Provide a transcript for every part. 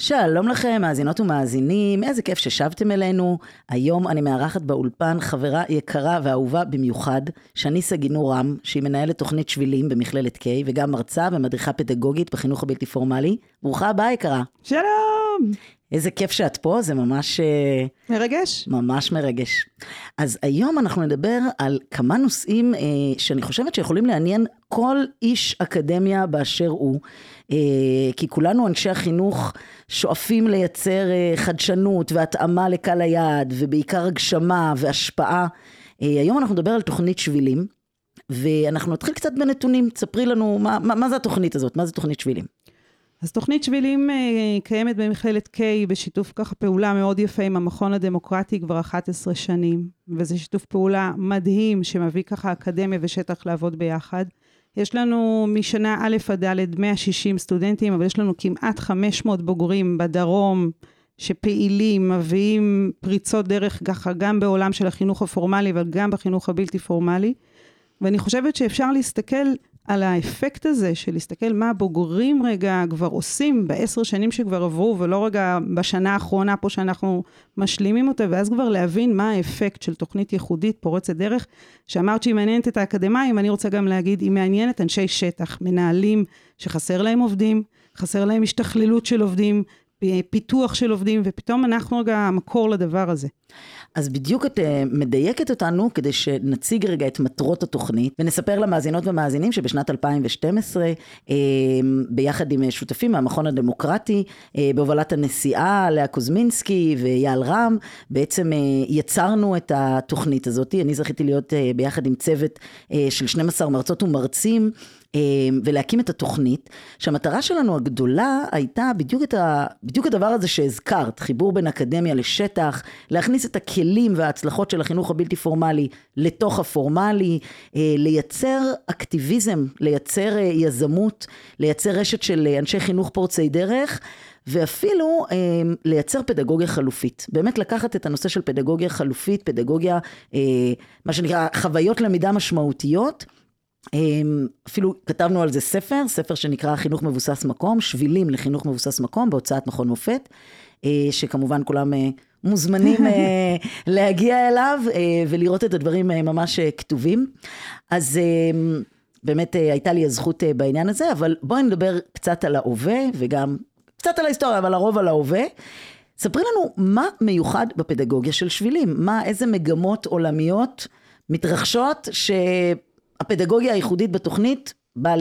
שלום לכם, מאזינות ומאזינים, איזה כיף ששבתם אלינו. היום אני מארחת באולפן חברה יקרה ואהובה במיוחד, שני סגינור רם, שהיא מנהלת תוכנית שבילים במכללת K, וגם מרצה ומדריכה פדגוגית בחינוך הבלתי פורמלי. ברוכה הבאה, יקרה. שלום! איזה כיף שאת פה, זה ממש... אה, מרגש? ממש מרגש. אז היום אנחנו נדבר על כמה נושאים אה, שאני חושבת שיכולים לעניין כל איש אקדמיה באשר הוא, אה, כי כולנו אנשי החינוך שואפים לייצר אה, חדשנות והתאמה לקהל היעד, ובעיקר הגשמה והשפעה. אה, היום אנחנו נדבר על תוכנית שבילים, ואנחנו נתחיל קצת בנתונים, תספרי לנו מה, מה, מה זה התוכנית הזאת, מה זה תוכנית שבילים. אז תוכנית שבילים אה, קיימת במכללת K בשיתוף ככה פעולה מאוד יפה עם המכון הדמוקרטי כבר 11 שנים, וזה שיתוף פעולה מדהים שמביא ככה אקדמיה ושטח לעבוד ביחד. יש לנו משנה א' עד ד' 160 סטודנטים, אבל יש לנו כמעט 500 בוגרים בדרום שפעילים, מביאים פריצות דרך ככה גם בעולם של החינוך הפורמלי, אבל גם בחינוך הבלתי פורמלי. ואני חושבת שאפשר להסתכל על האפקט הזה של להסתכל מה הבוגרים רגע כבר עושים בעשר שנים שכבר עברו, ולא רגע בשנה האחרונה פה שאנחנו משלימים אותה, ואז כבר להבין מה האפקט של תוכנית ייחודית פורצת דרך, שאמרת שהיא מעניינת את האקדמאים, אני רוצה גם להגיד, היא מעניינת אנשי שטח, מנהלים שחסר להם עובדים, חסר להם השתכללות של עובדים, פיתוח של עובדים, ופתאום אנחנו רגע המקור לדבר הזה. אז בדיוק את אה, מדייקת אותנו כדי שנציג רגע את מטרות התוכנית ונספר למאזינות ומאזינים שבשנת 2012 אה, ביחד עם שותפים מהמכון הדמוקרטי אה, בהובלת הנשיאה לאה קוזמינסקי ואייל רם בעצם יצרנו את התוכנית הזאת. אני זכיתי להיות ביחד עם צוות של 12 מרצות ומרצים ולהקים את התוכנית, שהמטרה שלנו הגדולה הייתה בדיוק, ה, בדיוק הדבר הזה שהזכרת, חיבור בין אקדמיה לשטח, להכניס את הכלים וההצלחות של החינוך הבלתי פורמלי לתוך הפורמלי, אה, לייצר אקטיביזם, לייצר אה, יזמות, לייצר רשת של אנשי חינוך פורצי דרך. ואפילו אה, לייצר פדגוגיה חלופית. באמת לקחת את הנושא של פדגוגיה חלופית, פדגוגיה, אה, מה שנקרא חוויות למידה משמעותיות, אפילו כתבנו על זה ספר, ספר שנקרא חינוך מבוסס מקום, שבילים לחינוך מבוסס מקום בהוצאת מכון מופת, אה, שכמובן כולם אה, מוזמנים אה, להגיע אליו ולראות את הדברים ממש כתובים. אז באמת הייתה לי הזכות בעניין הזה, אבל בואי נדבר קצת על ההווה וגם קצת על ההיסטוריה, אבל הרוב על ההווה. ספרי לנו מה מיוחד בפדגוגיה של שבילים, מה, איזה מגמות עולמיות מתרחשות ש... הפדגוגיה הייחודית בתוכנית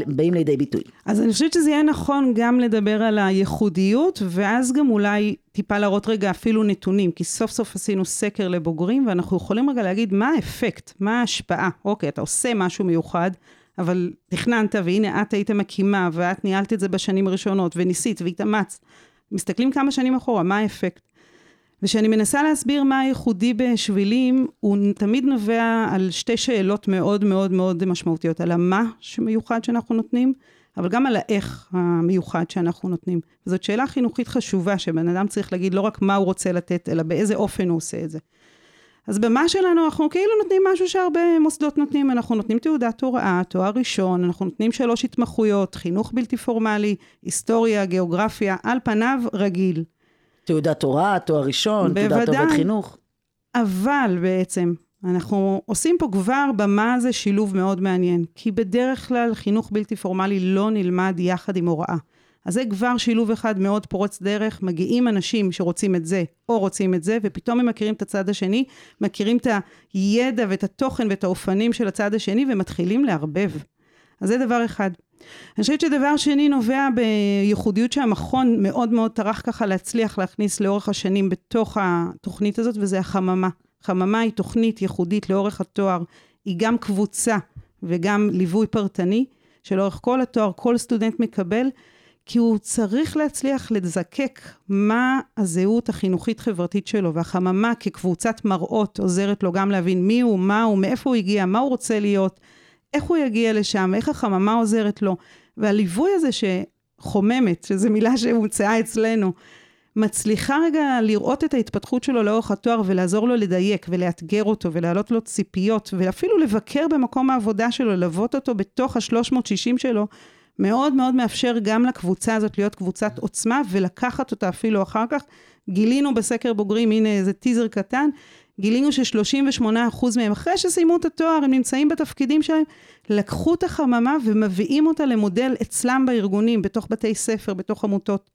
באים לידי ביטוי. אז אני חושבת שזה יהיה נכון גם לדבר על הייחודיות, ואז גם אולי טיפה להראות רגע אפילו נתונים, כי סוף סוף עשינו סקר לבוגרים, ואנחנו יכולים רגע להגיד מה האפקט, מה ההשפעה. אוקיי, אתה עושה משהו מיוחד, אבל תכננת, והנה את היית מקימה, ואת ניהלת את זה בשנים הראשונות, וניסית והתאמצת. מסתכלים כמה שנים אחורה, מה האפקט? וכשאני מנסה להסביר מה הייחודי בשבילים, הוא תמיד נובע על שתי שאלות מאוד מאוד מאוד משמעותיות, על המה שמיוחד שאנחנו נותנים, אבל גם על האיך המיוחד שאנחנו נותנים. זאת שאלה חינוכית חשובה, שבן אדם צריך להגיד לא רק מה הוא רוצה לתת, אלא באיזה אופן הוא עושה את זה. אז במה שלנו אנחנו כאילו נותנים משהו שהרבה מוסדות נותנים, אנחנו נותנים תעודת הוראה, תואר ראשון, אנחנו נותנים שלוש התמחויות, חינוך בלתי פורמלי, היסטוריה, גיאוגרפיה, על פניו רגיל. תעודת הוראה, תואר ראשון, תעודת עובד חינוך. אבל בעצם, אנחנו עושים פה כבר במה זה שילוב מאוד מעניין, כי בדרך כלל חינוך בלתי פורמלי לא נלמד יחד עם הוראה. אז זה כבר שילוב אחד מאוד פורץ דרך, מגיעים אנשים שרוצים את זה או רוצים את זה, ופתאום הם מכירים את הצד השני, מכירים את הידע ואת התוכן ואת האופנים של הצד השני, ומתחילים לערבב. אז זה דבר אחד. אני חושבת שדבר שני נובע בייחודיות שהמכון מאוד מאוד טרח ככה להצליח להכניס לאורך השנים בתוך התוכנית הזאת, וזה החממה. חממה היא תוכנית ייחודית לאורך התואר, היא גם קבוצה וגם ליווי פרטני, שלאורך כל התואר כל סטודנט מקבל, כי הוא צריך להצליח לזקק מה הזהות החינוכית-חברתית שלו, והחממה כקבוצת מראות עוזרת לו גם להבין מי הוא, מה הוא, מאיפה הוא הגיע, מה הוא רוצה להיות, איך הוא יגיע לשם, איך החממה עוזרת לו. והליווי הזה שחוממת, שזו מילה שהומצאה אצלנו, מצליחה רגע לראות את ההתפתחות שלו לאורך התואר ולעזור לו לדייק ולאתגר אותו ולהעלות לו ציפיות ואפילו לבקר במקום העבודה שלו, ללוות אותו בתוך ה-360 שלו, מאוד מאוד מאפשר גם לקבוצה הזאת להיות קבוצת עוצמה ולקחת אותה אפילו אחר כך. גילינו בסקר בוגרים, הנה איזה טיזר קטן, גילינו ש-38% מהם, אחרי שסיימו את התואר, הם נמצאים בתפקידים שלהם, לקחו את החממה ומביאים אותה למודל אצלם בארגונים, בתוך בתי ספר, בתוך עמותות.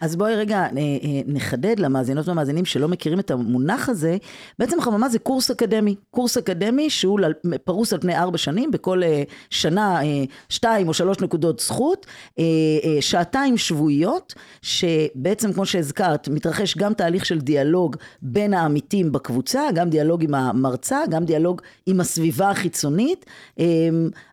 אז בואי רגע אה, אה, נחדד למאזינות והמאזינים שלא מכירים את המונח הזה. בעצם חממה זה קורס אקדמי. קורס אקדמי שהוא פרוס על פני ארבע שנים, בכל אה, שנה שתיים או שלוש נקודות זכות, שעתיים שבועיות, שבעצם כמו שהזכרת, מתרחש גם תהליך של דיאלוג בין העמיתים בקבוצה, גם דיאלוג עם המרצה, גם דיאלוג עם הסביבה החיצונית.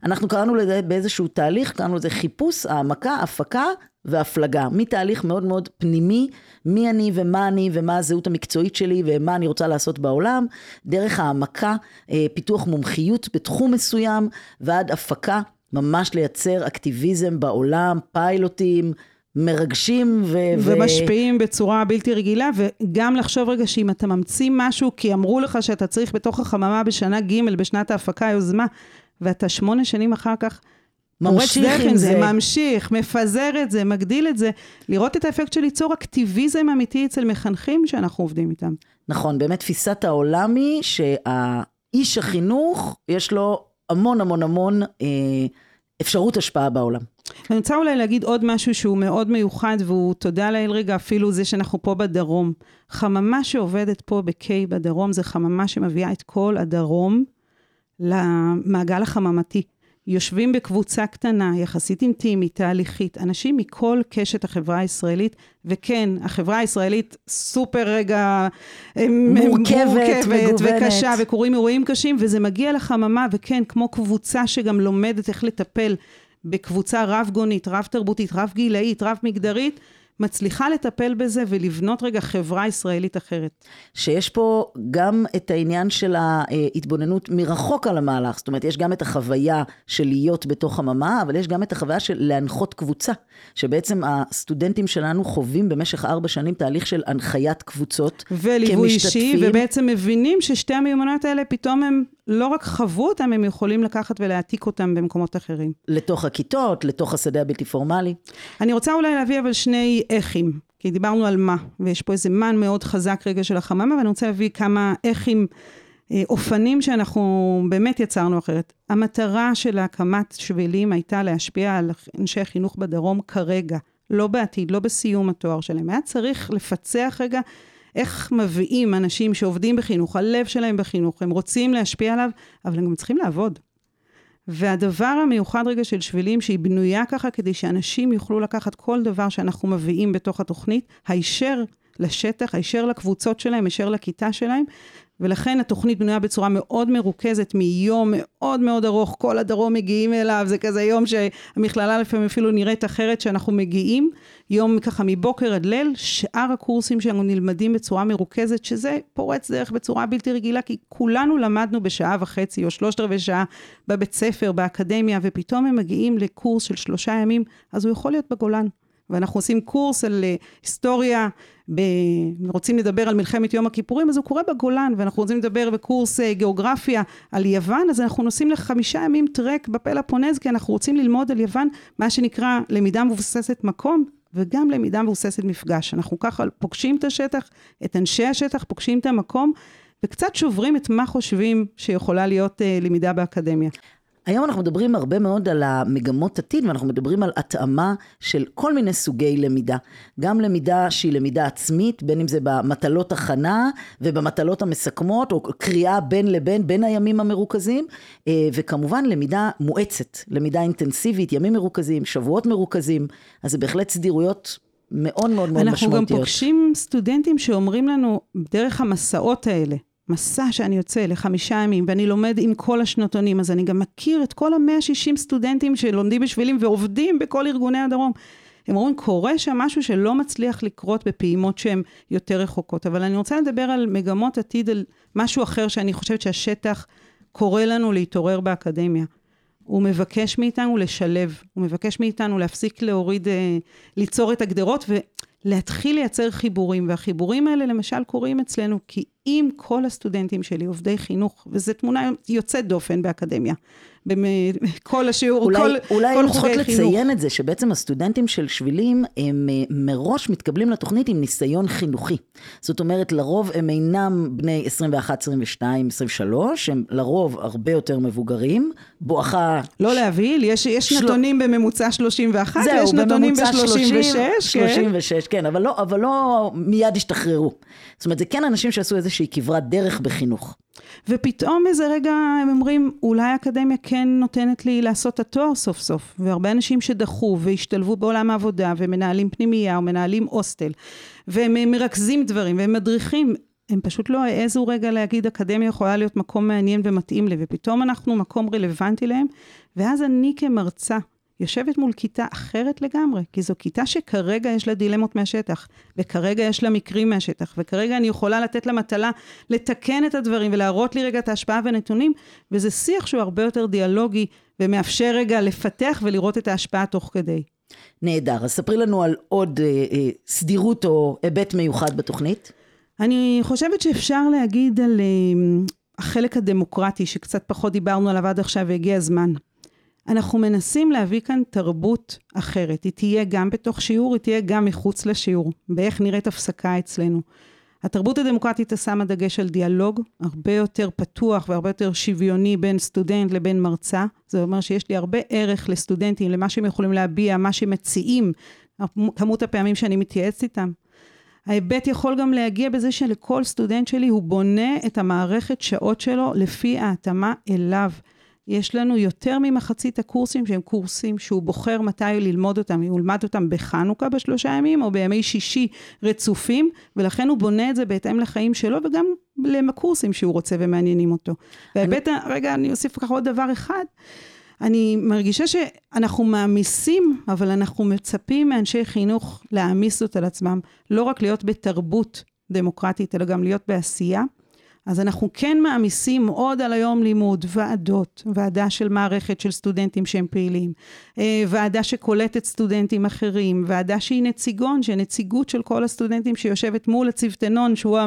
אנחנו קראנו לזה באיזשהו תהליך, קראנו לזה חיפוש, העמקה, הפקה והפלגה, מתהליך מאוד מאוד פנימי, מי אני ומה אני ומה הזהות המקצועית שלי ומה אני רוצה לעשות בעולם, דרך העמקה, אה, פיתוח מומחיות בתחום מסוים, ועד הפקה, ממש לייצר אקטיביזם בעולם, פיילוטים, מרגשים ו... ומשפיעים. בצורה בלתי רגילה, וגם לחשוב רגע שאם אתה ממציא משהו, כי אמרו לך שאתה צריך בתוך החממה בשנה ג' בשנת ההפקה יוזמה, ואתה שמונה שנים אחר כך ממשיך עם זה. זה, ממשיך, מפזר את זה, מגדיל את זה, לראות את האפקט של ליצור אקטיביזם אמיתי אצל מחנכים שאנחנו עובדים איתם. נכון, באמת תפיסת העולם היא שהאיש החינוך, יש לו המון המון המון אה, אפשרות השפעה בעולם. אני רוצה אולי להגיד עוד משהו שהוא מאוד מיוחד, והוא תודה לאל רגע, אפילו זה שאנחנו פה בדרום. חממה שעובדת פה ב-K בדרום, זה חממה שמביאה את כל הדרום למעגל החממתי. יושבים בקבוצה קטנה, יחסית אינטימית, תהליכית, אנשים מכל קשת החברה הישראלית, וכן, החברה הישראלית סופר רגע מורכבת, מורכבת וקשה, וקורים אירועים קשים, וזה מגיע לחממה, וכן, כמו קבוצה שגם לומדת איך לטפל בקבוצה רב-גונית, רב-תרבותית, רב-גילאית, רב-מגדרית, מצליחה לטפל בזה ולבנות רגע חברה ישראלית אחרת. שיש פה גם את העניין של ההתבוננות מרחוק על המהלך, זאת אומרת, יש גם את החוויה של להיות בתוך הממה, אבל יש גם את החוויה של להנחות קבוצה, שבעצם הסטודנטים שלנו חווים במשך ארבע שנים תהליך של הנחיית קבוצות וליווי אישי, ובעצם מבינים ששתי המיומנויות האלה פתאום הם לא רק חוו אותם, הם יכולים לקחת ולהעתיק אותם במקומות אחרים. לתוך הכיתות, לתוך השדה הבלתי פורמלי. אני רוצה אולי להביא אבל שני איכים, כי דיברנו על מה, ויש פה איזה מן מאוד חזק רגע של החממה, ואני רוצה להביא כמה איכים, אה, אופנים שאנחנו באמת יצרנו אחרת. המטרה של הקמת שבילים הייתה להשפיע על אנשי החינוך בדרום כרגע, לא בעתיד, לא בסיום התואר שלהם. היה צריך לפצח רגע איך מביאים אנשים שעובדים בחינוך, הלב שלהם בחינוך, הם רוצים להשפיע עליו, אבל הם גם צריכים לעבוד. והדבר המיוחד רגע של שבילים, שהיא בנויה ככה כדי שאנשים יוכלו לקחת כל דבר שאנחנו מביאים בתוך התוכנית, הישר לשטח, הישר לקבוצות שלהם, הישר לכיתה שלהם, ולכן התוכנית בנויה בצורה מאוד מרוכזת מיום מאוד מאוד ארוך, כל הדרום מגיעים אליו, זה כזה יום שהמכללה לפעמים אפילו נראית אחרת שאנחנו מגיעים, יום ככה מבוקר עד ליל, שאר הקורסים שלנו נלמדים בצורה מרוכזת, שזה פורץ דרך בצורה בלתי רגילה, כי כולנו למדנו בשעה וחצי או שלושת רבעי שעה בבית ספר, באקדמיה, ופתאום הם מגיעים לקורס של שלושה ימים, אז הוא יכול להיות בגולן. ואנחנו עושים קורס על אה, היסטוריה, ב... רוצים לדבר על מלחמת יום הכיפורים, אז הוא קורה בגולן, ואנחנו רוצים לדבר בקורס אה, גיאוגרפיה על יוון, אז אנחנו נוסעים לחמישה ימים טרק בפלאפונז, כי אנחנו רוצים ללמוד על יוון, מה שנקרא למידה מבוססת מקום, וגם למידה מבוססת מפגש. אנחנו ככה פוגשים את השטח, את אנשי השטח, פוגשים את המקום, וקצת שוברים את מה חושבים שיכולה להיות uh, למידה באקדמיה. היום אנחנו מדברים הרבה מאוד על המגמות עתיד, ואנחנו מדברים על התאמה של כל מיני סוגי למידה. גם למידה שהיא למידה עצמית, בין אם זה במטלות הכנה ובמטלות המסכמות, או קריאה בין לבין, בין הימים המרוכזים, אה, וכמובן למידה מואצת, למידה אינטנסיבית, ימים מרוכזים, שבועות מרוכזים, אז זה בהחלט סדירויות מאוד מאוד מאוד אנחנו משמעותיות. גם פוגשים סטודנטים שאומרים לנו, דרך המסעות האלה, מסע שאני יוצא לחמישה ימים, ואני לומד עם כל השנתונים, אז אני גם מכיר את כל המאה שישים סטודנטים שלומדים בשבילים ועובדים בכל ארגוני הדרום. הם אומרים, קורה שם משהו שלא מצליח לקרות בפעימות שהן יותר רחוקות. אבל אני רוצה לדבר על מגמות עתיד, על משהו אחר שאני חושבת שהשטח קורא לנו להתעורר באקדמיה. הוא מבקש מאיתנו לשלב, הוא מבקש מאיתנו להפסיק להוריד, אה, ליצור את הגדרות ולהתחיל לייצר חיבורים. והחיבורים האלה למשל קורים אצלנו כי אם כל הסטודנטים שלי עובדי חינוך, וזו תמונה יוצאת דופן באקדמיה, בכל השיעור, אולי, כל, אולי כל חוגי צריכות חינוך. לציין את זה, שבעצם הסטודנטים של שבילים, הם אה, מראש מתקבלים לתוכנית עם ניסיון חינוכי. זאת אומרת, לרוב הם אינם בני 21, 22, 23, הם לרוב הרבה יותר מבוגרים, בואכה... לא להבהיל, יש, יש של- נתונים בממוצע 31, זהו, ויש נתונים בממוצע 30, ב-36, כן. 36, כן, אבל לא, אבל לא מיד השתחררו. זאת אומרת, זה כן אנשים שעשו איזושהי כברת דרך בחינוך. ופתאום איזה רגע הם אומרים, אולי האקדמיה כן נותנת לי לעשות את התואר סוף סוף. והרבה אנשים שדחו והשתלבו בעולם העבודה, ומנהלים פנימייה, או מנהלים הוסטל, והם מרכזים דברים, והם מדריכים. הם פשוט לא העזו רגע להגיד, אקדמיה יכולה להיות מקום מעניין ומתאים לי, ופתאום אנחנו מקום רלוונטי להם, ואז אני כמרצה יושבת מול כיתה אחרת לגמרי, כי זו כיתה שכרגע יש לה דילמות מהשטח, וכרגע יש לה מקרים מהשטח, וכרגע אני יכולה לתת לה מטלה לתקן את הדברים ולהראות לי רגע את ההשפעה והנתונים, וזה שיח שהוא הרבה יותר דיאלוגי, ומאפשר רגע לפתח ולראות את ההשפעה תוך כדי. נהדר, אז ספרי לנו על עוד אה, אה, סדירות או היבט מיוחד בתוכנית. אני חושבת שאפשר להגיד על אה, החלק הדמוקרטי, שקצת פחות דיברנו עליו עד עכשיו והגיע הזמן. אנחנו מנסים להביא כאן תרבות אחרת. היא תהיה גם בתוך שיעור, היא תהיה גם מחוץ לשיעור. באיך נראית הפסקה אצלנו. התרבות הדמוקרטית שמה דגש על דיאלוג, הרבה יותר פתוח והרבה יותר שוויוני בין סטודנט לבין מרצה. זה אומר שיש לי הרבה ערך לסטודנטים, למה שהם יכולים להביע, מה שהם מציעים, כמות הפעמים שאני מתייעצת איתם. ההיבט יכול גם להגיע בזה שלכל סטודנט שלי הוא בונה את המערכת שעות שלו לפי ההתאמה אליו. יש לנו יותר ממחצית הקורסים שהם קורסים שהוא בוחר מתי ללמוד אותם, הוא ילמד אותם בחנוכה בשלושה ימים או בימי שישי רצופים, ולכן הוא בונה את זה בהתאם לחיים שלו וגם לקורסים שהוא רוצה ומעניינים אותו. אני... רגע, אני אוסיף ככה עוד דבר אחד. אני מרגישה שאנחנו מעמיסים, אבל אנחנו מצפים מאנשי חינוך להעמיס זאת על עצמם, לא רק להיות בתרבות דמוקרטית, אלא גם להיות בעשייה. אז אנחנו כן מעמיסים עוד על היום לימוד, ועדות, ועדה של מערכת של סטודנטים שהם פעילים, אה, ועדה שקולטת סטודנטים אחרים, ועדה שהיא נציגון, שהיא נציגות של כל הסטודנטים שיושבת מול הצוותנון, שהוא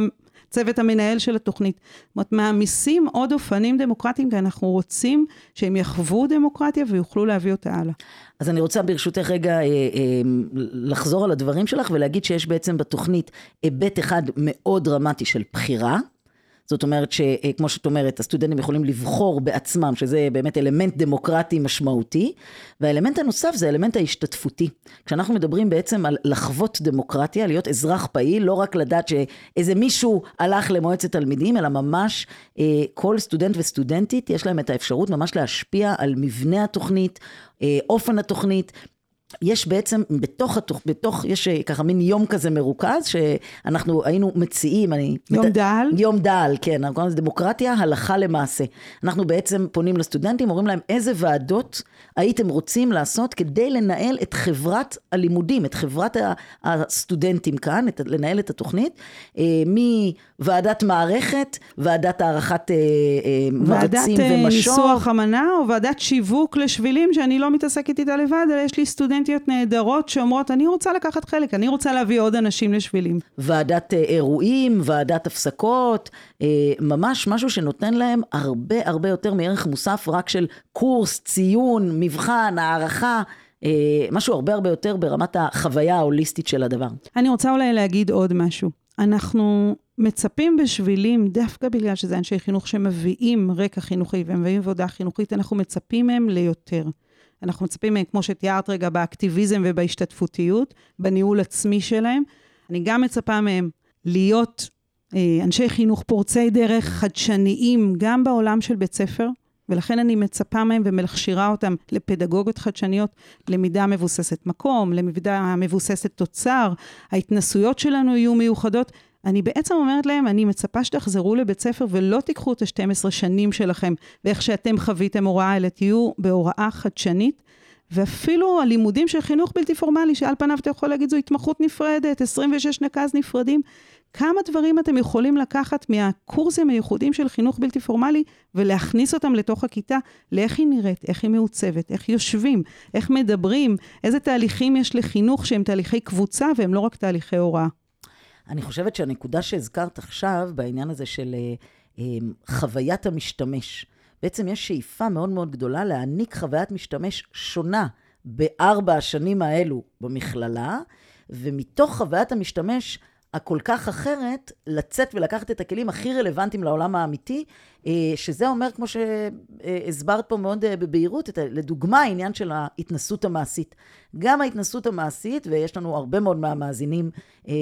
הצוות המנהל של התוכנית. זאת אומרת, מעמיסים עוד אופנים דמוקרטיים, כי אנחנו רוצים שהם יחוו דמוקרטיה ויוכלו להביא אותה הלאה. אז אני רוצה ברשותך רגע אה, אה, לחזור על הדברים שלך ולהגיד שיש בעצם בתוכנית היבט אחד מאוד דרמטי של בחירה. זאת אומרת שכמו שאת אומרת, הסטודנטים יכולים לבחור בעצמם, שזה באמת אלמנט דמוקרטי משמעותי, והאלמנט הנוסף זה האלמנט ההשתתפותי. כשאנחנו מדברים בעצם על לחוות דמוקרטיה, להיות אזרח פעיל, לא רק לדעת שאיזה מישהו הלך למועצת תלמידים, אלא ממש אה, כל סטודנט וסטודנטית, יש להם את האפשרות ממש להשפיע על מבנה התוכנית, אה, אופן התוכנית. יש בעצם בתוך, התוך, בתוך, יש ככה מין יום כזה מרוכז, שאנחנו היינו מציעים, אני... יום מת... דל? יום דל, כן, אנחנו קוראים לזה דמוקרטיה, הלכה למעשה. אנחנו בעצם פונים לסטודנטים, אומרים להם איזה ועדות הייתם רוצים לעשות כדי לנהל את חברת הלימודים, את חברת הסטודנטים כאן, את, לנהל את התוכנית, אה, מוועדת מערכת, ועדת הערכת אה, אה, מרצים ועדת ומשוב. ניסוח אמנה, או ועדת שיווק לשבילים, שאני לא מתעסקת איתה לבד, אלא יש לי סטודנטיות נהדרות שאומרות, אני רוצה לקחת חלק, אני רוצה להביא עוד אנשים לשבילים. ועדת אירועים, ועדת הפסקות, ממש משהו שנותן להם הרבה הרבה יותר מערך מוסף רק של קורס, ציון, מבחן, הערכה. משהו הרבה הרבה יותר ברמת החוויה ההוליסטית של הדבר. אני רוצה אולי להגיד עוד משהו. אנחנו מצפים בשבילים, דווקא בגלל שזה אנשי חינוך שמביאים רקע חינוכי ומביאים עבודה חינוכית, אנחנו מצפים מהם ליותר. אנחנו מצפים מהם, כמו שתיארת רגע, באקטיביזם ובהשתתפותיות, בניהול עצמי שלהם. אני גם מצפה מהם להיות אה, אנשי חינוך פורצי דרך, חדשניים, גם בעולם של בית ספר, ולכן אני מצפה מהם ומכשירה אותם לפדגוגיות חדשניות, למידה מבוססת מקום, למידה מבוססת תוצר, ההתנסויות שלנו יהיו מיוחדות. אני בעצם אומרת להם, אני מצפה שתחזרו לבית ספר ולא תיקחו את ה-12 שנים שלכם ואיך שאתם חוויתם הוראה, אלא תהיו בהוראה חדשנית. ואפילו הלימודים של חינוך בלתי פורמלי, שעל פניו אתה יכול להגיד זו התמחות נפרדת, 26 נקז נפרדים, כמה דברים אתם יכולים לקחת מהקורסים הייחודיים של חינוך בלתי פורמלי ולהכניס אותם לתוך הכיתה, לאיך היא נראית, איך היא מעוצבת, איך יושבים, איך מדברים, איזה תהליכים יש לחינוך שהם תהליכי קבוצה והם לא רק תהליכי הוראה. אני חושבת שהנקודה שהזכרת עכשיו, בעניין הזה של אה, אה, חוויית המשתמש, בעצם יש שאיפה מאוד מאוד גדולה להעניק חוויית משתמש שונה בארבע השנים האלו במכללה, ומתוך חוויית המשתמש הכל כך אחרת, לצאת ולקחת את הכלים הכי רלוונטיים לעולם האמיתי, אה, שזה אומר, כמו שהסברת פה מאוד אה, בבהירות, לדוגמה, העניין של ההתנסות המעשית. גם ההתנסות המעשית, ויש לנו הרבה מאוד מהמאזינים אה,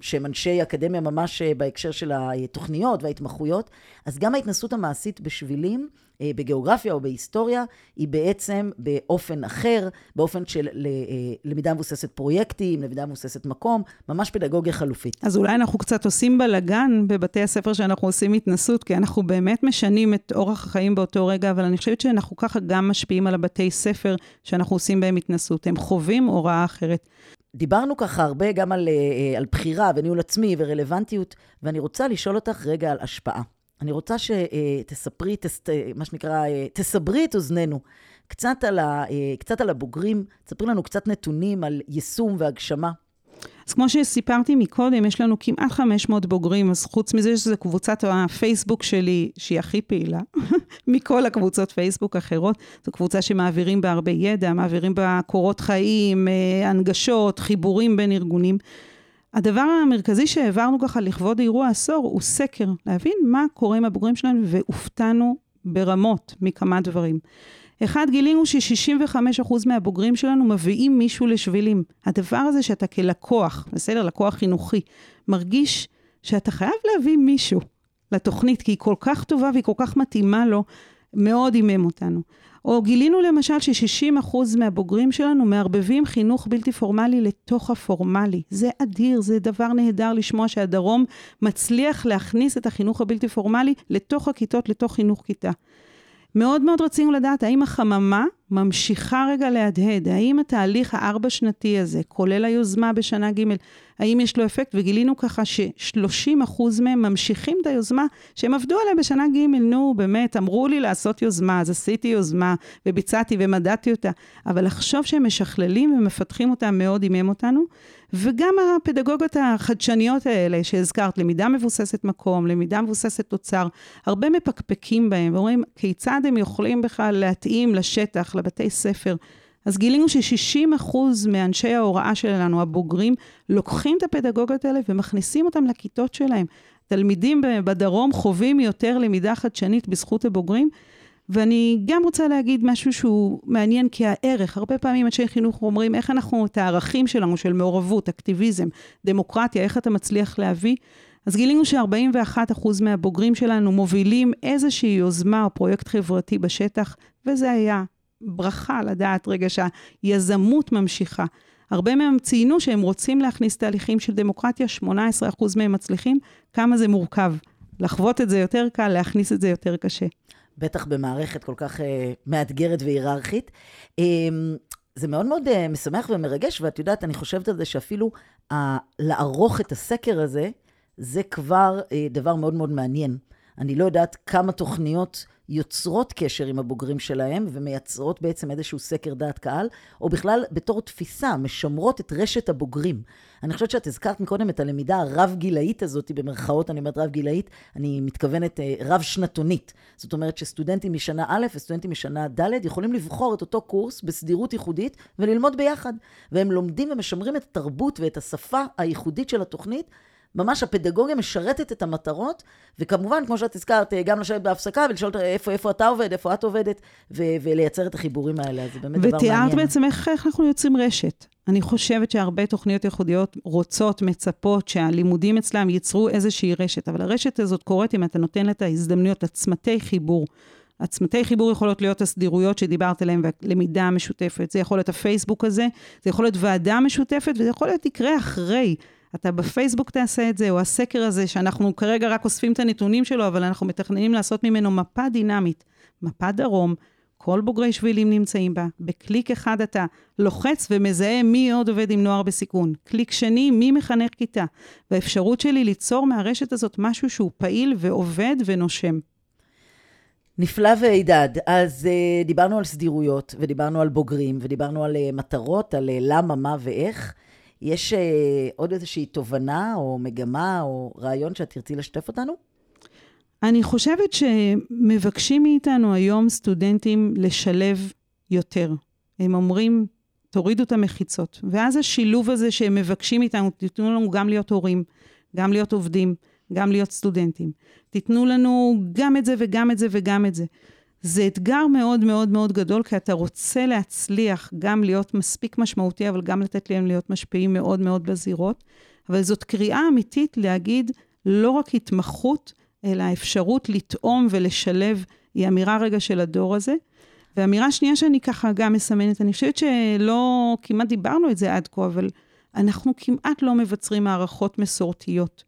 שהם אנשי אקדמיה ממש בהקשר של התוכניות וההתמחויות, אז גם ההתנסות המעשית בשבילים, בגיאוגרפיה או בהיסטוריה, היא בעצם באופן אחר, באופן של אה, למידה מבוססת פרויקטים, למידה מבוססת מקום, ממש פדגוגיה חלופית. אז אולי אנחנו קצת עושים בלאגן בבתי הספר שאנחנו עושים התנסות, כי אנחנו באמת משנים את אורח החיים באותו רגע, אבל אני חושבת שאנחנו ככה גם משפיעים על הבתי ספר שאנחנו עושים בהם התנסות. הם חווים הוראה אחרת. דיברנו ככה הרבה גם על, אה, על בחירה וניהול עצמי ורלוונטיות, ואני רוצה לשאול אותך רגע על השפעה. אני רוצה שתספרי, תס, מה שנקרא, תסברי את אוזנינו קצת על, ה, קצת על הבוגרים, תספרי לנו קצת נתונים על יישום והגשמה. אז כמו שסיפרתי מקודם, יש לנו כמעט 500 בוגרים, אז חוץ מזה שזו קבוצת הפייסבוק שלי, שהיא הכי פעילה, מכל הקבוצות פייסבוק אחרות. זו קבוצה שמעבירים בה הרבה ידע, מעבירים בה קורות חיים, אה, הנגשות, חיבורים בין ארגונים. הדבר המרכזי שהעברנו ככה לכבוד אירוע עשור הוא סקר, להבין מה קורה עם הבוגרים שלנו, והופתענו ברמות מכמה דברים. אחד, גילינו ש-65% מהבוגרים שלנו מביאים מישהו לשבילים. הדבר הזה שאתה כלקוח, בסדר, לקוח חינוכי, מרגיש שאתה חייב להביא מישהו לתוכנית, כי היא כל כך טובה והיא כל כך מתאימה לו, מאוד הימם אותנו. או גילינו למשל ש-60% מהבוגרים שלנו מערבבים חינוך בלתי פורמלי לתוך הפורמלי. זה אדיר, זה דבר נהדר לשמוע שהדרום מצליח להכניס את החינוך הבלתי פורמלי לתוך הכיתות, לתוך חינוך כיתה. מאוד מאוד רצינו לדעת האם החממה ממשיכה רגע להדהד, האם התהליך הארבע-שנתי הזה, כולל היוזמה בשנה ג', האם יש לו אפקט? וגילינו ככה ש-30% מהם ממשיכים את היוזמה שהם עבדו עליה בשנה ג', נו, באמת, אמרו לי לעשות יוזמה, אז עשיתי יוזמה, וביצעתי ומדדתי אותה, אבל לחשוב שהם משכללים ומפתחים אותה מאוד עימם אותנו. וגם הפדגוגיות החדשניות האלה שהזכרת, למידה מבוססת מקום, למידה מבוססת תוצר, הרבה מפקפקים בהם ואומרים כיצד הם יכולים בכלל להתאים לשטח, לבתי ספר. אז גילינו ש-60% מאנשי ההוראה שלנו, הבוגרים, לוקחים את הפדגוגיות האלה ומכניסים אותם לכיתות שלהם. תלמידים בדרום חווים יותר למידה חדשנית בזכות הבוגרים, ואני גם רוצה להגיד משהו שהוא מעניין כי הערך, הרבה פעמים אנשי חינוך אומרים איך אנחנו, את הערכים שלנו של מעורבות, אקטיביזם, דמוקרטיה, איך אתה מצליח להביא. אז גילינו ש-41% מהבוגרים שלנו מובילים איזושהי יוזמה או פרויקט חברתי בשטח, וזה היה ברכה לדעת רגע שהיזמות ממשיכה. הרבה מהם ציינו שהם רוצים להכניס תהליכים של דמוקרטיה, 18% מהם מצליחים, כמה זה מורכב. לחוות את זה יותר קל, להכניס את זה יותר קשה. בטח במערכת כל כך uh, מאתגרת והיררכית. Um, זה מאוד מאוד uh, משמח ומרגש, ואת יודעת, אני חושבת על זה שאפילו לערוך את הסקר הזה, זה כבר uh, דבר מאוד מאוד מעניין. אני לא יודעת כמה תוכניות יוצרות קשר עם הבוגרים שלהם ומייצרות בעצם איזשהו סקר דעת קהל, או בכלל בתור תפיסה, משמרות את רשת הבוגרים. אני חושבת שאת הזכרת מקודם את הלמידה הרב-גילאית הזאת, במרכאות אני אומרת רב-גילאית, אני מתכוונת אה, רב-שנתונית. זאת אומרת שסטודנטים משנה א' וסטודנטים משנה ד' יכולים לבחור את אותו קורס בסדירות ייחודית וללמוד ביחד. והם לומדים ומשמרים את התרבות ואת השפה הייחודית של התוכנית. ממש הפדגוגיה משרתת את המטרות, וכמובן, כמו שאת הזכרת, גם לשבת בהפסקה ולשאול איפה, איפה אתה עובד, איפה את עובדת, ו- ולייצר את החיבורים האלה, זה באמת דבר מעניין. ותיארת בעצם איך, איך אנחנו יוצרים רשת. אני חושבת שהרבה תוכניות ייחודיות רוצות, מצפות, שהלימודים אצלם ייצרו איזושהי רשת, אבל הרשת הזאת קורית אם אתה נותן לה את ההזדמנויות, עצמתי חיבור. עצמתי חיבור יכולות להיות הסדירויות שדיברת עליהן, והלמידה המשותפת. זה יכול להיות הפייסבוק הזה, זה יכול להיות ועדה משותפת, וזה יכול להיות יקרה אחרי. אתה בפייסבוק תעשה את זה, או הסקר הזה, שאנחנו כרגע רק אוספים את הנתונים שלו, אבל אנחנו מתכננים לעשות ממנו מפה דינמית, מפה דרום, כל בוגרי שבילים נמצאים בה. בקליק אחד אתה לוחץ ומזהה מי עוד עובד עם נוער בסיכון. קליק שני, מי מחנך כיתה. והאפשרות שלי ליצור מהרשת הזאת משהו שהוא פעיל ועובד ונושם. נפלא והידד. אז uh, דיברנו על סדירויות, ודיברנו על בוגרים, ודיברנו על uh, מטרות, על uh, למה, מה ואיך. יש uh, עוד איזושהי תובנה, או מגמה, או רעיון שאת תרצי לשתף אותנו? אני חושבת שמבקשים מאיתנו היום סטודנטים לשלב יותר. הם אומרים, תורידו את המחיצות. ואז השילוב הזה שהם מבקשים מאיתנו, תיתנו לנו גם להיות הורים, גם להיות עובדים, גם להיות סטודנטים. תיתנו לנו גם את זה וגם את זה וגם את זה. זה אתגר מאוד מאוד מאוד גדול, כי אתה רוצה להצליח גם להיות מספיק משמעותי, אבל גם לתת להם להיות משפיעים מאוד מאוד בזירות. אבל זאת קריאה אמיתית להגיד לא רק התמחות, אלא האפשרות לטעום ולשלב, היא אמירה רגע של הדור הזה. ואמירה שנייה שאני ככה גם מסמנת, אני חושבת שלא, כמעט דיברנו את זה עד כה, אבל אנחנו כמעט לא מבצרים הערכות מסורתיות.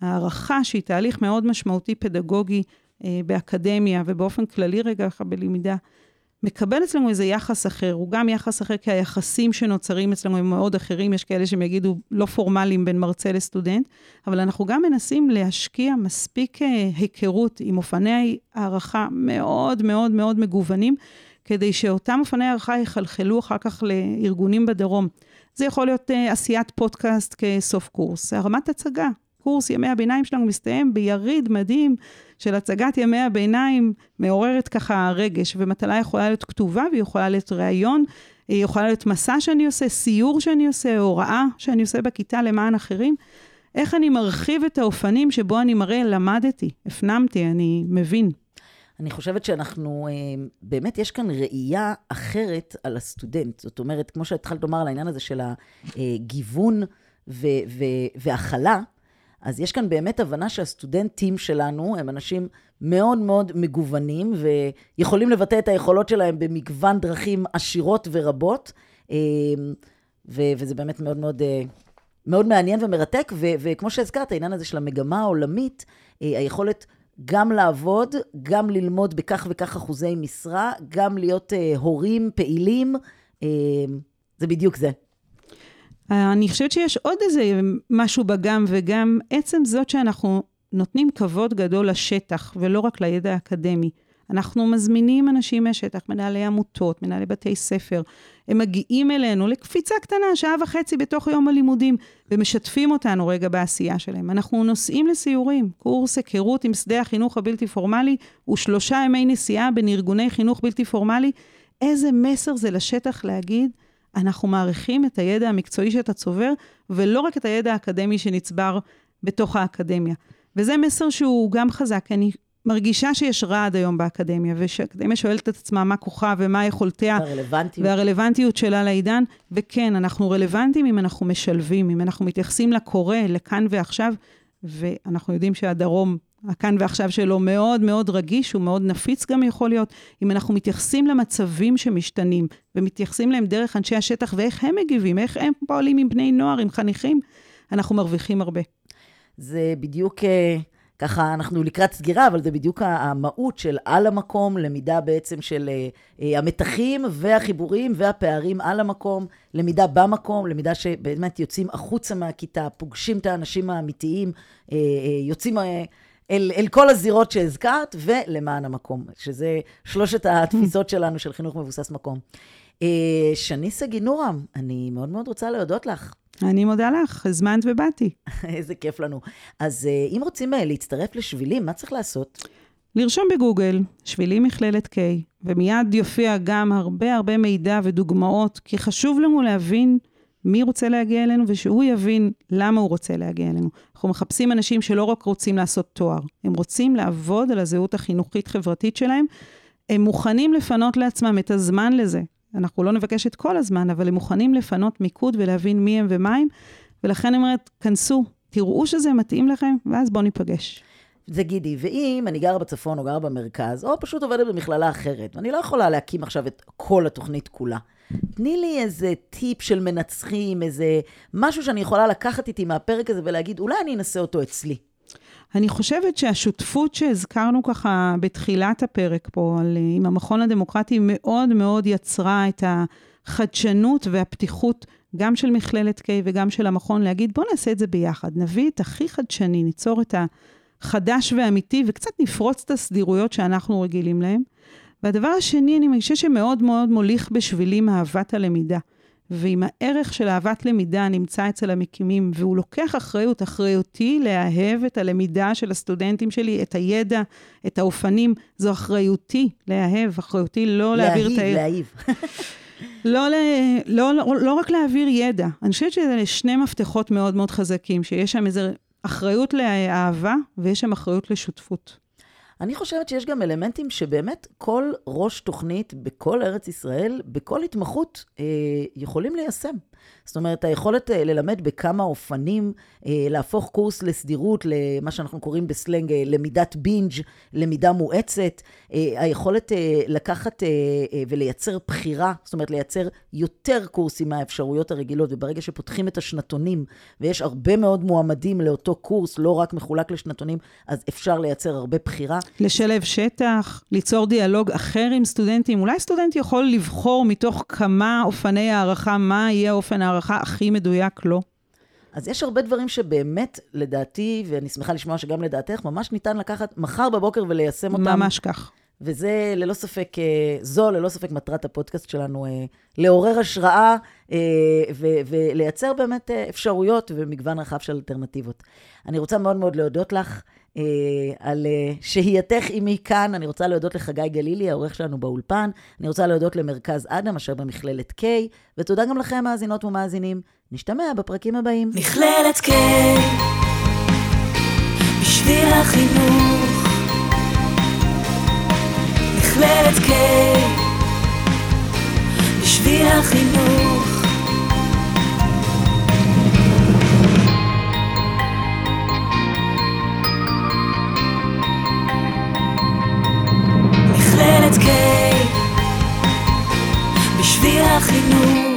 הערכה שהיא תהליך מאוד משמעותי פדגוגי באקדמיה ובאופן כללי רגע ככה בלמידה, מקבל אצלנו איזה יחס אחר, הוא גם יחס אחר כי היחסים שנוצרים אצלנו הם מאוד אחרים, יש כאלה שהם יגידו לא פורמליים בין מרצה לסטודנט, אבל אנחנו גם מנסים להשקיע מספיק אה, היכרות עם אופני הערכה מאוד מאוד מאוד מגוונים, כדי שאותם אופני הערכה יחלחלו אחר כך לארגונים בדרום. זה יכול להיות uh, עשיית פודקאסט כסוף קורס, הרמת הצגה, קורס ימי הביניים שלנו מסתיים ביריד מדהים של הצגת ימי הביניים, מעוררת ככה רגש, ומטלה יכולה להיות כתובה והיא יכולה להיות ראיון, היא יכולה להיות מסע שאני עושה, סיור שאני עושה, הוראה שאני עושה בכיתה למען אחרים. איך אני מרחיב את האופנים שבו אני מראה, למדתי, הפנמתי, אני מבין. אני חושבת שאנחנו, אה, באמת יש כאן ראייה אחרת על הסטודנט. זאת אומרת, כמו שהתחלת לומר על העניין הזה של הגיוון והכלה, אז יש כאן באמת הבנה שהסטודנטים שלנו הם אנשים מאוד מאוד מגוונים, ויכולים לבטא את היכולות שלהם במגוון דרכים עשירות ורבות, אה, וזה באמת מאוד מאוד, אה, מאוד מעניין ומרתק, וכמו שהזכרת, העניין הזה של המגמה העולמית, אה, היכולת גם לעבוד, גם ללמוד בכך וכך אחוזי משרה, גם להיות הורים פעילים, זה בדיוק זה. אני חושבת שיש עוד איזה משהו בגם וגם, עצם זאת שאנחנו נותנים כבוד גדול לשטח ולא רק לידע האקדמי. אנחנו מזמינים אנשים מהשטח, מנהלי עמותות, מנהלי בתי ספר. הם מגיעים אלינו לקפיצה קטנה, שעה וחצי בתוך יום הלימודים, ומשתפים אותנו רגע בעשייה שלהם. אנחנו נוסעים לסיורים. קורס היכרות עם שדה החינוך הבלתי פורמלי הוא שלושה ימי נסיעה בין ארגוני חינוך בלתי פורמלי. איזה מסר זה לשטח להגיד, אנחנו מעריכים את הידע המקצועי שאתה צובר, ולא רק את הידע האקדמי שנצבר בתוך האקדמיה. וזה מסר שהוא גם חזק, אני מרגישה שיש רעד היום באקדמיה, ושהאקדמיה שואלת את עצמה מה כוחה ומה יכולתיה. והרלוונטיות. והרלוונטיות שלה לעידן. וכן, אנחנו רלוונטיים אם אנחנו משלבים, אם אנחנו מתייחסים לקורא, לכאן ועכשיו, ואנחנו יודעים שהדרום הכאן ועכשיו שלו מאוד מאוד רגיש, הוא מאוד נפיץ גם יכול להיות. אם אנחנו מתייחסים למצבים שמשתנים, ומתייחסים להם דרך אנשי השטח ואיך הם מגיבים, איך הם פועלים עם בני נוער, עם חניכים, אנחנו מרוויחים הרבה. זה בדיוק, אה, ככה, אנחנו לקראת סגירה, אבל זה בדיוק המהות של על המקום, למידה בעצם של אה, אה, המתחים והחיבורים והפערים על המקום, למידה במקום, למידה שבאמת יוצאים החוצה מהכיתה, פוגשים את האנשים האמיתיים, יוצאים... אל, אל כל הזירות שהזכרת, ולמען המקום, שזה שלושת התפיסות שלנו של חינוך מבוסס מקום. אה, שני סגי נורם, אני מאוד מאוד רוצה להודות לך. אני מודה לך, הזמנת ובאתי. איזה כיף לנו. אז אה, אם רוצים אה, להצטרף לשבילים, מה צריך לעשות? לרשום בגוגל, שבילים מכללת K, ומיד יופיע גם הרבה הרבה מידע ודוגמאות, כי חשוב לנו להבין מי רוצה להגיע אלינו, ושהוא יבין למה הוא רוצה להגיע אלינו. אנחנו מחפשים אנשים שלא רק רוצים לעשות תואר, הם רוצים לעבוד על הזהות החינוכית-חברתית שלהם. הם מוכנים לפנות לעצמם את הזמן לזה. אנחנו לא נבקש את כל הזמן, אבל הם מוכנים לפנות מיקוד ולהבין מי הם ומה הם, ולכן אני אומרת, כנסו, תראו שזה מתאים לכם, ואז בואו ניפגש. זה גידי, ואם אני גרה בצפון או גרה במרכז, או פשוט עובדת במכללה אחרת, ואני לא יכולה להקים עכשיו את כל התוכנית כולה. תני לי איזה טיפ של מנצחים, איזה משהו שאני יכולה לקחת איתי מהפרק הזה ולהגיד, אולי אני אנסה אותו אצלי. אני חושבת שהשותפות שהזכרנו ככה בתחילת הפרק פה, על, אה, עם המכון הדמוקרטי, מאוד מאוד יצרה את החדשנות והפתיחות, גם של מכללת K וגם של המכון, להגיד, בואו נעשה את זה ביחד, נביא את הכי חדשני, ניצור את החדש והאמיתי, וקצת נפרוץ את הסדירויות שאנחנו רגילים להם. והדבר השני, אני מרגישה שמאוד מאוד מוליך בשבילי אהבת הלמידה. ואם הערך של אהבת למידה נמצא אצל המקימים, והוא לוקח אחריות, אחריותי לאהב את הלמידה של הסטודנטים שלי, את הידע, את האופנים, זו אחריותי לאהב, אחריותי לא להעביר את הידע. להעיב, לא, לא, לא, לא רק להעביר ידע. אני חושבת שזה שני מפתחות מאוד מאוד חזקים, שיש שם איזו אחריות לאהבה ויש שם אחריות לשותפות. אני חושבת שיש גם אלמנטים שבאמת כל ראש תוכנית בכל ארץ ישראל, בכל התמחות, אה, יכולים ליישם. זאת אומרת, היכולת אה, ללמד בכמה אופנים, אה, להפוך קורס לסדירות, למה שאנחנו קוראים בסלנג אה, למידת בינג', למידה מואצת, היכולת לקחת ולייצר בחירה, זאת אומרת, לייצר יותר קורסים מהאפשרויות הרגילות, וברגע שפותחים את השנתונים, ויש הרבה מאוד מועמדים לאותו קורס, לא רק מחולק לשנתונים, אז אפשר לייצר הרבה בחירה. לשלב שטח, ליצור דיאלוג אחר עם סטודנטים. אולי סטודנט יכול לבחור מתוך כמה אופני הערכה, מה יהיה אופן הערכה הכי מדויק. לא? אז יש הרבה דברים שבאמת, לדעתי, ואני שמחה לשמוע שגם לדעתך, ממש ניתן לקחת מחר בבוקר וליישם אותם. ממש כך. וזה ללא ספק, אה, זו ללא ספק מטרת הפודקאסט שלנו, אה, לעורר השראה אה, ולייצר באמת אפשרויות ומגוון רחב של אלטרנטיבות. אני רוצה מאוד מאוד להודות לך. אה, על אה, שהייתך עימי כאן. אני רוצה להודות לחגי גלילי, העורך שלנו באולפן. אני רוצה להודות למרכז אדם, אשר במכללת K, ותודה גם לכם, מאזינות ומאזינים. נשתמע בפרקים הבאים. מכללת K, בשביל החינוך. מכללת K, בשביל החינוך. את קיי בשביל החינוך.